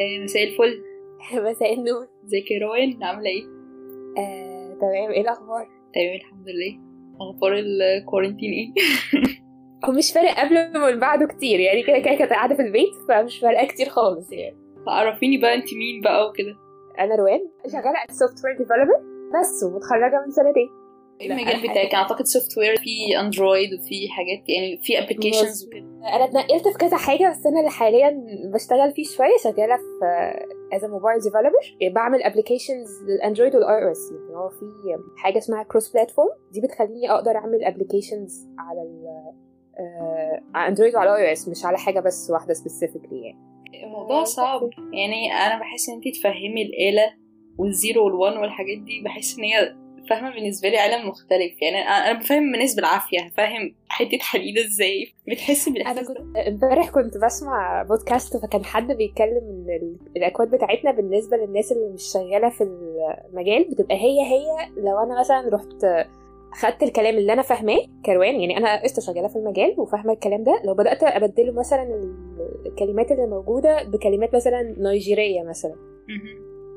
آه، مساء الفل. مساء النور. ازيك يا روان؟ عاملة إيه؟ آه، تمام. إيه الأخبار؟ تمام الحمد لله. أخبار ال quarantine إيه؟ هو مش فارق قبل ومن بعده كتير. يعني كده كده كانت قاعدة في البيت فمش فارقة كتير خالص يعني. عرفيني بقى انت مين بقى وكده؟ أنا روان شغالة software developer بس ومتخرجة من سنتين. إيه المجال بتاعك؟ أنا أعتقد software في Android وفي حاجات يعني في applications وكده. أنا اتنقلت في كذا حاجة بس أنا اللي حاليا بشتغل فيه شوية شغالة في as mobile developer بعمل applications لل Android وال iOS يعني هو في حاجة اسمها cross platform دي بتخليني أقدر أعمل applications على ال آه، على Android وعلى iOS مش على حاجة بس واحدة specifically يعني. الموضوع صعب. يعني أنا بحس إن انت تفهمي الآلة وال zero وال one والحاجات دي بحس إن هي فاهمة؟ بالنسبة لي عالم مختلف. يعني أنا أنا بفهم الناس بالعافية. فاهم حتة حديد إزاي؟ أنا ده؟ كنت امبارح كنت بسمع بودكاست فكان حد بيتكلم إن ال- الأكواد بتاعتنا بالنسبة للناس اللي مش شغالة في المجال بتبقى هي هي لو أنا مثلا رحت خدت الكلام اللي أنا فاهماه كروان يعني أنا قشطة شغالة في المجال وفاهمة الكلام ده. لو بدأت أبدله مثلا ال- الكلمات اللي موجودة بكلمات مثلا نيجيرية مثلا.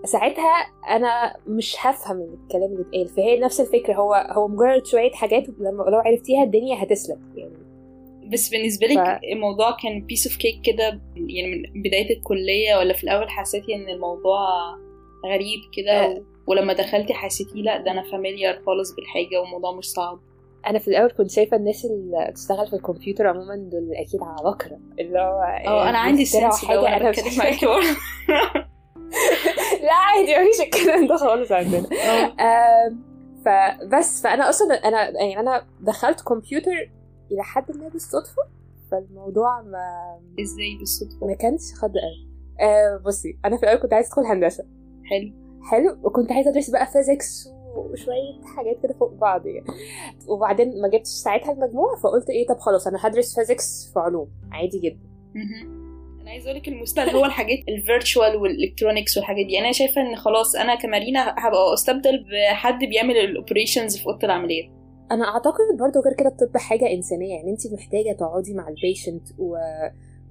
ساعتها أنا مش هفهم الكلام اللي اتقال. فهي نفس الفكرة هو هو مجرد شوية حاجات لما لو عرفتيها الدنيا هتسلك يعني. بس بالنسبة لك ف- الموضوع كان piece of cake كده يعني من بداية الكلية ولا في الأول حسيتي إن الموضوع غريب كده؟ آه. ولما دخلتي حسيتي لأ ده أنا familiar خالص بالحاجة والموضوع مش صعب؟ أنا في الأول كنت شايفة الناس اللي بتشتغل في الكمبيوتر عموما دول أكيد عباقرة اللي هو آه أنا عندي بيخترعوا ال science ده وأنا أنا بتكلم معاكي. لا عادي مفيش الكلام ده خالص عندنا. آم، فبس فأنا أصلا أنا يعني أنا دخلت كمبيوتر إلى حد ما بالصدفة فالموضوع ما إزاي بالصدفة؟ ما كانش خد قوي. آه بصي أنا في الأول كنت عايزة أدخل هندسة. حلو. حلو وكنت عايزة أدرس بقى physics وشوية حاجات كده فوق بعض يعني. وبعدين ما جبتش ساعتها المجموع فقلت إيه طب خلاص أنا هدرس physics في علوم عادي جدا. عايزة أقول لك المستقبل هو الحاجات ال virtual وال electronics والحاجات دي. أنا شايفة إن خلاص أنا كمارينا هبقى أستبدل بحد بيعمل ال operations في أوضة العمليات. أنا أعتقد برضو غير كده الطب حاجة إنسانية. يعني انت محتاجة تقعدي مع ال patient و...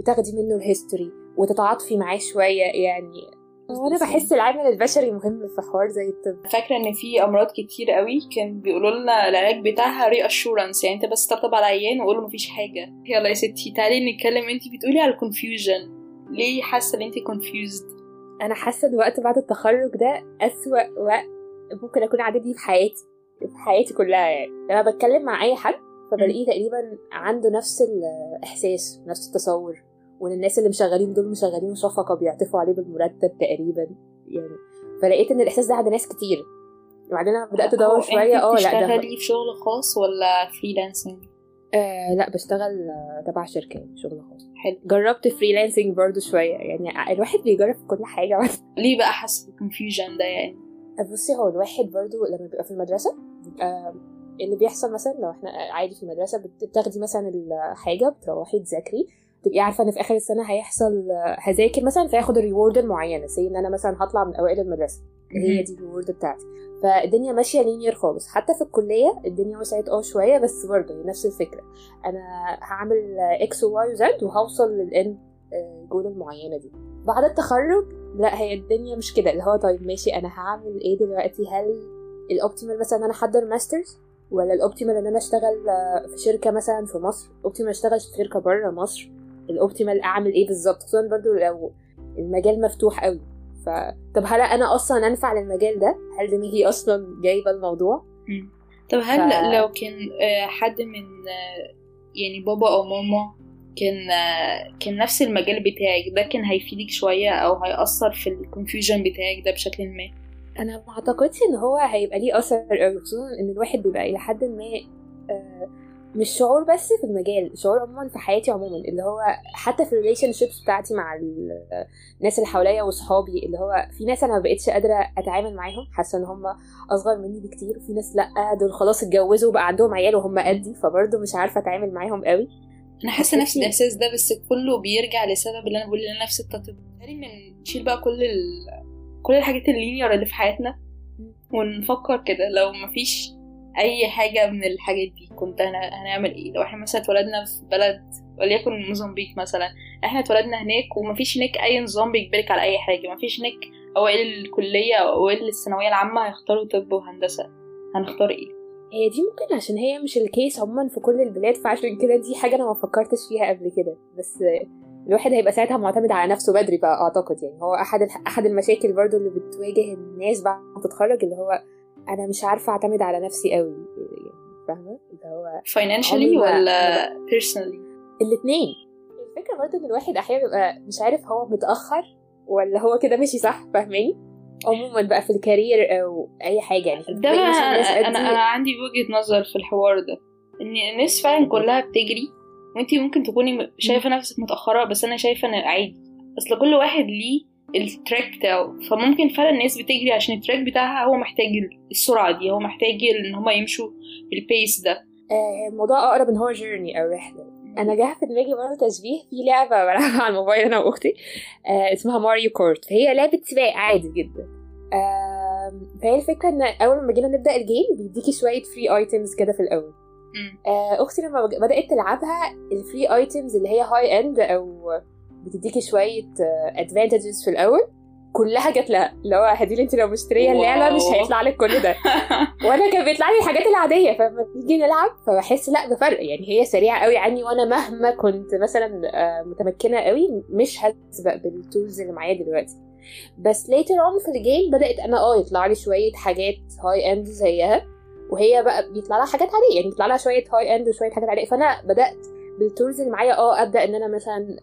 وتاخدي منه ال history وتتعاطفي معاه شوية. يعني وأنا بحس العامل البشري مهم في حوار زي الطب. فاكرة إن في أمراض كتير قوي كان بيقولوا لنا العلاج بتاعها reassurance يعني أنت بس طبطب على العيان وقول له مفيش حاجة. يلا يا ستي تعالي نتكلم. انت بتقولي على ال confusion ليه حاسة إن انت confused أنا حاسة إن وقت بعد التخرج ده أسوأ وقت ممكن أكون عدت بيه في حياتي في حياتي كلها يعني. لما بتكلم مع أي حد فبلاقيه تقريبا عنده نفس الإحساس نفس التصور وإن الناس اللي مشغلين دول مشغلين شفقه بيعطفوا عليه بالمرتب تقريبا يعني. فلقيت إن الإحساس ده عند ناس كتير. وبعدين أنا بدأت أدور شوية آه لا ده بتشتغلي في شغل خاص ولا freelancing آه لا بشتغل آه، تبع شركة يعني شغل خاص. حلو. جربت freelancing برضو شوية. يعني الواحد بيجرب كل حاجة. ليه بقى حاسه بال confusion ده يعني؟ بصي هو الواحد برضو لما بيبقى في المدرسة بيبقى اللي بيحصل مثلا لو إحنا عادي في المدرسة بت- بتاخدي مثلا الحاجة بتروحي تذاكري تبقي عارفة إن في آخر السنة هيحصل هذاكر مثلا فياخد ال reward المعينة زي إن أنا مثلا هطلع من أوائل المدرسة. هي دي ال reward بتاعتي. فالدنيا ماشية linear خالص. حتى في الكلية الدنيا وسعت آه شوية بس برضه هي نفس الفكرة. أنا هعمل إكس وواي وزد وهوصل لل end goal المعينة دي. بعد التخرج لا هي الدنيا مش كده. اللي هو طيب ماشي أنا هعمل إيه دلوقتي؟ هل ال optimal مثلا إن أنا أحضر master's ولا ال optimal إن أنا أشتغل آه، في شركة مثلا في مصر؟ ال optimal أشتغل في شركة بره مصر؟ ال optimal أعمل إيه بالظبط خصوصا برضو لو المجال مفتوح قوي. ف طب هل أنا أصلا أنفع للمجال ده؟ هل دماغي أصلا جايبة الموضوع؟ مم. طب هل ف- لو كان آه، حد من آه، يعني بابا أو ماما كان آه، كان نفس المجال بتاعك ده كان هيفيدك شوية أو هيأثر في ال confusion بتاعك ده بشكل ما؟ أنا ما أعتقدش إن هو هيبقى ليه أثر قوي خصوصا إن الواحد بيبقى إلى حد ما مش شعور بس في المجال شعور عموما في حياتي عموما اللي هو حتى في ال relationships بتاعتي مع ال- الناس اللي حواليا واصحابي اللي هو في ناس أنا ما بقتش قادرة أتعامل معاهم حاسة إن هم أصغر مني بكتير وفي ناس لأ دول خلاص اتجوزوا وبقى عندهم عيال وهم قدي فبرضه مش عارفة أتعامل معاهم قوي. أنا حاسة نفس الإحساس ده بس كله بيرجع لسبب اللي أنا بقول لنفس التطبيق تقريبا نشيل بقى كل ال... كل الحاجات اللينير اللي في حياتنا ونفكر كده. لو مفيش أي حاجة من الحاجات دي. كنت هن... هنعمل إيه؟ لو إحنا مثلا اتولدنا في بلد وليكن موزمبيق مثلا إحنا اتولدنا هناك ومفيش هناك أي نظام بيجبرك على أي حاجة. مفيش هناك أوائل الكلية أو أوائل الثانوية العامة هيختاروا طب وهندسة. هنختار إيه؟ هي دي ممكن عشان هي مش الكيس عموما في كل البلاد فعشان كده دي حاجة أنا ما فكرتش فيها قبل كده. بس الواحد هيبقى ساعتها معتمد على نفسه بدري بقى أعتقد يعني. هو أحد أحد المشاكل برضو اللي بتواجه الناس بعد ما تتخرج اللي هو أنا مش عارفة أعتمد على نفسي قوي يعني فاهمة؟ اللي هو financially ولا personally الاثنين الفكرة برضو إن الواحد أحيانا بيبقى مش عارف هو متأخر ولا هو كده ماشي صح فاهماني؟ عموما بقى في ال career أو أي حاجة يعني ده أنا أنا عندي وجهة نظر في الحوار ده. إن الناس فعلا كلها بتجري وأنتي ممكن تكوني شايفة نفسك متأخرة بس أنا شايفة إن عادي. أصل كل واحد ليه ال track بتاعه. فممكن فعلا الناس بتجري عشان ال track بتاعها هو محتاج السرعة دي هو محتاج إن هما يمشوا بال pace ده. آه الموضوع أقرب إن هو journey أو رحلة. أنا جه في دماغي برضه تشبيه في لعبة بلعبها على الموبايل أنا وأختي آه اسمها ماريو كارت فهي لعبة سباق عادي جدا. آه فهي الفكرة إن أول ما جينا نبدأ ال game بيديكي شوية free items كده في الأول. آه أختي لما بدأت تلعبها ال free items اللي هي high end أو بتديكي شوية advantages uh, في الأول. كلها جت لها. اللي هو هدي انت لو مشترية اللعبة مش هيطلع لك كل ده. وأنا كان بيطلع لي الحاجات العادية. فلما نيجي نلعب؟ فبحس لا بفرق. يعني هي سريعة قوي عني وأنا مهما كنت مثلا متمكنة قوي مش هسبق بال tools اللي معايا دلوقتي. بس later on في ال game بدأت أنا آه يطلع لي شوية حاجات high end زيها. وهي بقى بيطلع لها حاجات عادية. يعني بيطلع لها شوية high end وشوية حاجات عادية. فأنا بدأت بال tools اللي معايا آه أبدأ إن أنا مثلا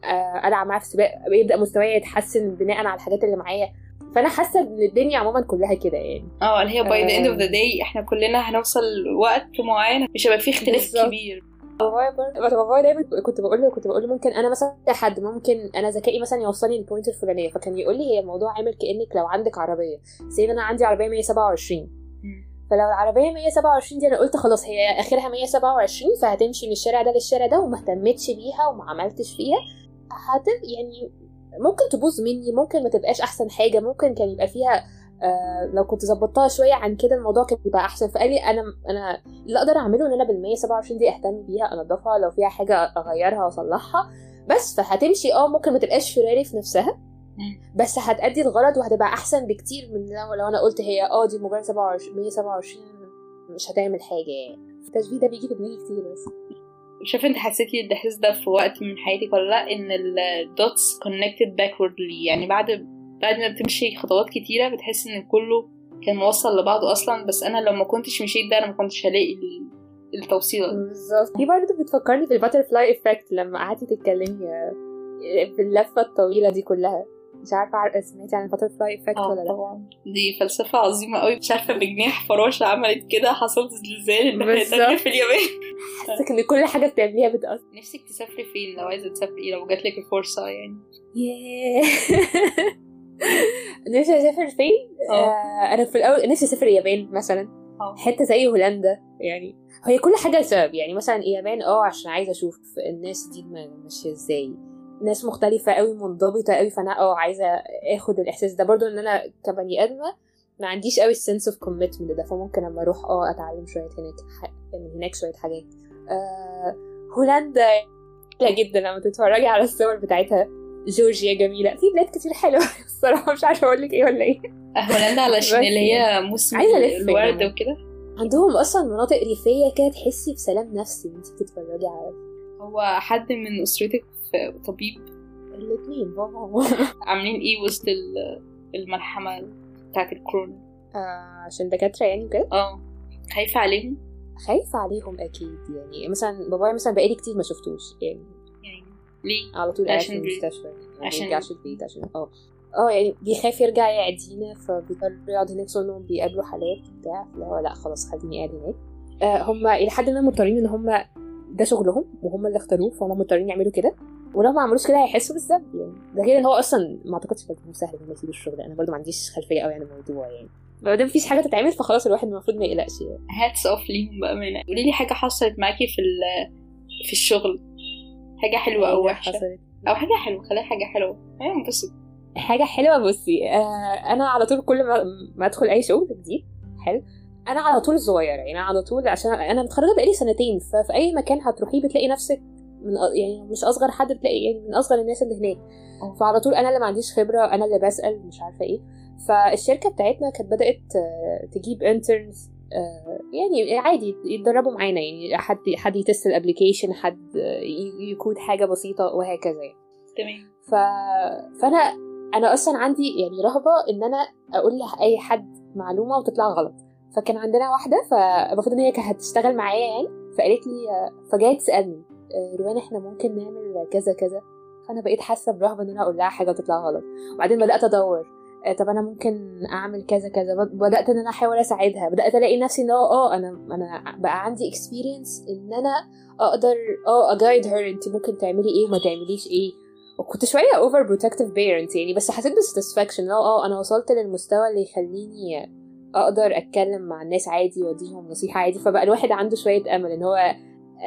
ألعب معاها في سباق يبدأ مستواي يتحسن بناء على الحاجات اللي معايا. فأنا حاسة إن الدنيا عموما كلها كده يعني. آه اللي هي by the end of the day إحنا كلنا هنوصل وقت معين مش هيبقى فيه اختلاف بالزبط. كبير. بابايا دايما كنت بقول له كنت بقول له ممكن أنا مثلا حد ممكن أنا ذكائي مثلا يوصلني للبوينت الفلانية فكان يقول لي هي الموضوع عامل كأنك لو عندك عربية. زي أنا عندي عربية 127 فلو العربية 127 دي أنا قلت خلاص هي آخرها 127 فهتمشي من الشارع ده للشارع ده وما اهتمتش بيها وما عملتش فيها. هت يعني ممكن تبوظ مني ممكن ما تبقاش أحسن حاجة ممكن كان يبقى فيها آه لو كنت ظبطتها شوية عن كده الموضوع كان يبقى أحسن. فقال لي أنا أنا اللي أقدر أعمله إن أنا بال 127 دي أهتم بيها أنضفها لو فيها حاجة أغيرها وأصلحها. بس فهتمشي آه ممكن ما تبقاش فيراري في نفسها. بس هتأدي الغرض وهتبقى أحسن بكتير من لو, لو أنا قلت هي آه دي مجرد 27 127 مش هتعمل حاجة يعني. التشبيه ده بيجي في دماغي كتير بس. شوف انت حسيتي الاحساس ده في وقت من حياتك ولا لأ؟ إن ال dots connected backwardly يعني بعد بعد ما بتمشي خطوات كتيرة بتحس إن كله كان موصل لبعضه أصلا. بس أنا لو ما كنتش مشيت ده أنا ما كنتش هلاقي التوصيله بالظبط. دي برضه بتفكرني بال butterfly effect لما قعدتي تتكلمي في اللفة الطويلة دي كلها. مش عارفة سمعتي عن ال butterfly effect ولا لا؟ طبعا دي فلسفة عظيمة قوي مش عارفة بجناح فراشه عملت كده حصل زلزال الناحيه في اليابان؟ حاسة إن كل حاجة بتعمليها بتأثر. نفسك تسافري فين لو عايزة تسافري؟ لو جاتلك الفرصة يعني. ياه. نفسي أسافر فين؟ آه. أنا في الأول نفسي أسافر اليابان مثلا. أوه. حتة زي هولندا يعني. هي كل حاجة سبب يعني. مثلا اليابان آه عشان عايزة أشوف الناس دي ماشية إزاي. ناس مختلفة قوي منضبطة قوي فأنا آه عايزة آخد الإحساس ده. برضو إن أنا كبني آدمة ما عنديش قوي ال sense of commitment ده فممكن أما أروح آه أتعلم شوية هناك من هناك شوية حاجات. آه هولندا جميلة جدا لما تتفرجي على الصور بتاعتها. جورجيا جميلة. في بلاد كتير حلوة الصراحة مش عارفة أقول لك إيه ولا إيه. هولندا علشان اللي هي موسم الورد وكده. عندهم أصلا مناطق ريفية كده تحسي بسلام نفسي وانت بتتفرجي على. هو حد من أسرتك طبيب. الاثنين بابا عاملين إيه وسط الملحمة بتاعت الكورونا؟ آه عشان دكاترة يعني كده آه. خايفة عليهم؟ خايفة عليهم أكيد يعني مثلا بابايا مثلا بقالي كتير ما شفتوش يعني. يعني ليه؟ على طول قاعد في المستشفى يعني عشان يرجعش البيت عشان آه. آه يعني بيخاف يرجع يعدينا فبيضطر يقعد هناك انهم بيقابلوا حالات بتاع اللي هو لأ خلاص خليني قاعد هناك. آه هم إلى حد ما مضطرين إن هم ده شغلهم وهم اللي اختاروه فهم مضطرين يعملوا كده. ولو ما عملوش كده هيحسوا بالذنب يعني. ده غير إن هو أصلا ما أعتقدش إنه سهل إن هم يسيبوا الشغل أنا برضو ما عنديش خلفية قوي عن الموضوع يعني. ما دام مفيش حاجة تتعمل فخلاص الواحد المفروض ما يقلقش يعني. hats off ليهم بامانه قولي لي حاجة حصلت معاكي في في الشغل. حاجة حلوة أو وحشة. حصلت. أو حاجة حلوة خليها حاجة حلوة. أنا منبسط حاجة حلوة بصي آه أنا على طول كل ما, ما أدخل أي شغل جديد حلو أنا على طول صغيرة يعني أنا على طول عشان أنا متخرجة بقالي سنتين ففي أي مكان هتروحيه بتلاقي نفسك من يعني مش أصغر حد بتلاقي يعني من أصغر الناس اللي هناك. آه. فعلى طول أنا اللي ما عنديش خبرة أنا اللي بسأل مش عارفة إيه. فالشركة بتاعتنا كانت بدأت آه، تجيب interns يعني عادي يتدربوا معانا يعني حد حد ي test ال application حد آه، يكود حاجة بسيطة وهكذا يعني. تمام. ف... فأنا أنا أصلا عندي يعني رهبة إن أنا أقول لاي حد معلومة وتطلع غلط. فكان عندنا واحدة فالمفروض إن هي كانت هتشتغل معايا يعني فقالت لي فجاية تسألني. آه، روان إحنا ممكن نعمل كذا كذا. فأنا بقيت حاسة برهبة إن أنا أقول لها حاجة وتطلع غلط. وبعدين بدأت أدور. آه، طب أنا ممكن أعمل كذا كذا. بد- بدأت إن أنا أحاول أساعدها. بدأت ألاقي نفسي إن آه أنا أنا بقى عندي experience إن أنا أقدر آه أ guide her انت ممكن تعملي إيه وما تعمليش إيه. وكنت شوية over protective parent يعني بس حسيت ب satisfaction آه آه أنا وصلت للمستوى اللي يخليني أقدر أتكلم مع الناس عادي وأديهم نصيحة عادي. فبقى الواحد عنده شوية أمل إن هو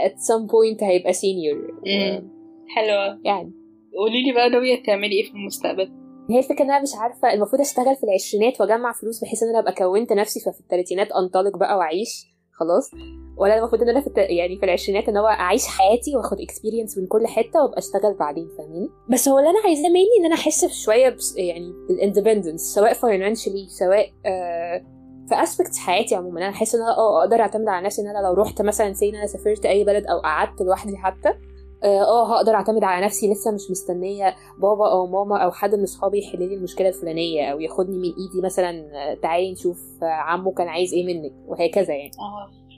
at some point هيبقى senior مم. حلوة. يعني. قولي لي بقى ناوية تعملي إيه في المستقبل؟ هي الفكرة إن أنا مش عارفة المفروض أشتغل في العشرينات وأجمع فلوس بحيث إن أنا أبقى كونت نفسي ففي الثلاثينات أنطلق بقى وأعيش خلاص. ولا المفروض إن أنا في الت... يعني في العشرينات إن هو أعيش حياتي وآخد experience من كل حتة وأبقى أشتغل بعدين فاهمين بس هو اللي أنا عايزاه مني إن أنا أحس شوية بس يعني بال independence سواء financially سواء آه في aspects حياتي عموما. أنا أحس إن أنا أه أقدر أعتمد على نفسي إن أنا لو رحت مثلا say إن أنا سافرت أي بلد أو قعدت لوحدي حتى أه آه، هقدر أعتمد على نفسي لسه مش مستنية بابا أو ماما أو حد من أصحابي يحل لي المشكلة الفلانية أو ياخدني من إيدي مثلا آه، تعالي نشوف آه، عمو كان عايز إيه منك وهكذا يعني.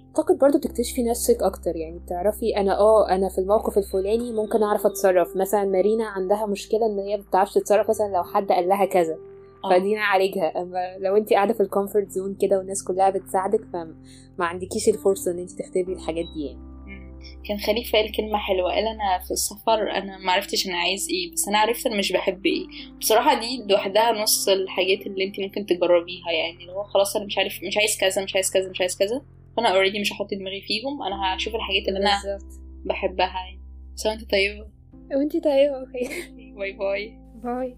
أعتقد برضو بتكتشفي نفسك أكتر يعني. بتعرفي أنا أه أنا في الموقف الفلاني ممكن أعرف أتصرف. مثلا مارينا عندها مشكلة إن هي ما بتعرفش تتصرف مثلا لو حد قال لها كذا. فدي نعالجها أما لو انت قاعدة في ال comfort zone كده والناس كلها بتساعدك فما عندكيش الفرصه ان انت تختبري الحاجات دي يعني. كان خليفة قال كلمة حلوة. قال أنا في السفر أنا معرفتش أنا عايز إيه بس أنا عرفت أنا مش بحب إيه. بصراحة دي لوحدها نص الحاجات اللي أنت ممكن تجربيها يعني. اللي هو خلاص أنا مش عارف مش عايز كذا مش عايز كذا مش عايز كذا. فأنا already مش هحط دماغي فيهم. أنا هشوف الحاجات اللي أنا بالظبط. بحبها يعني. سواء أنت طيبة. وانت طيبة باي باي. باي.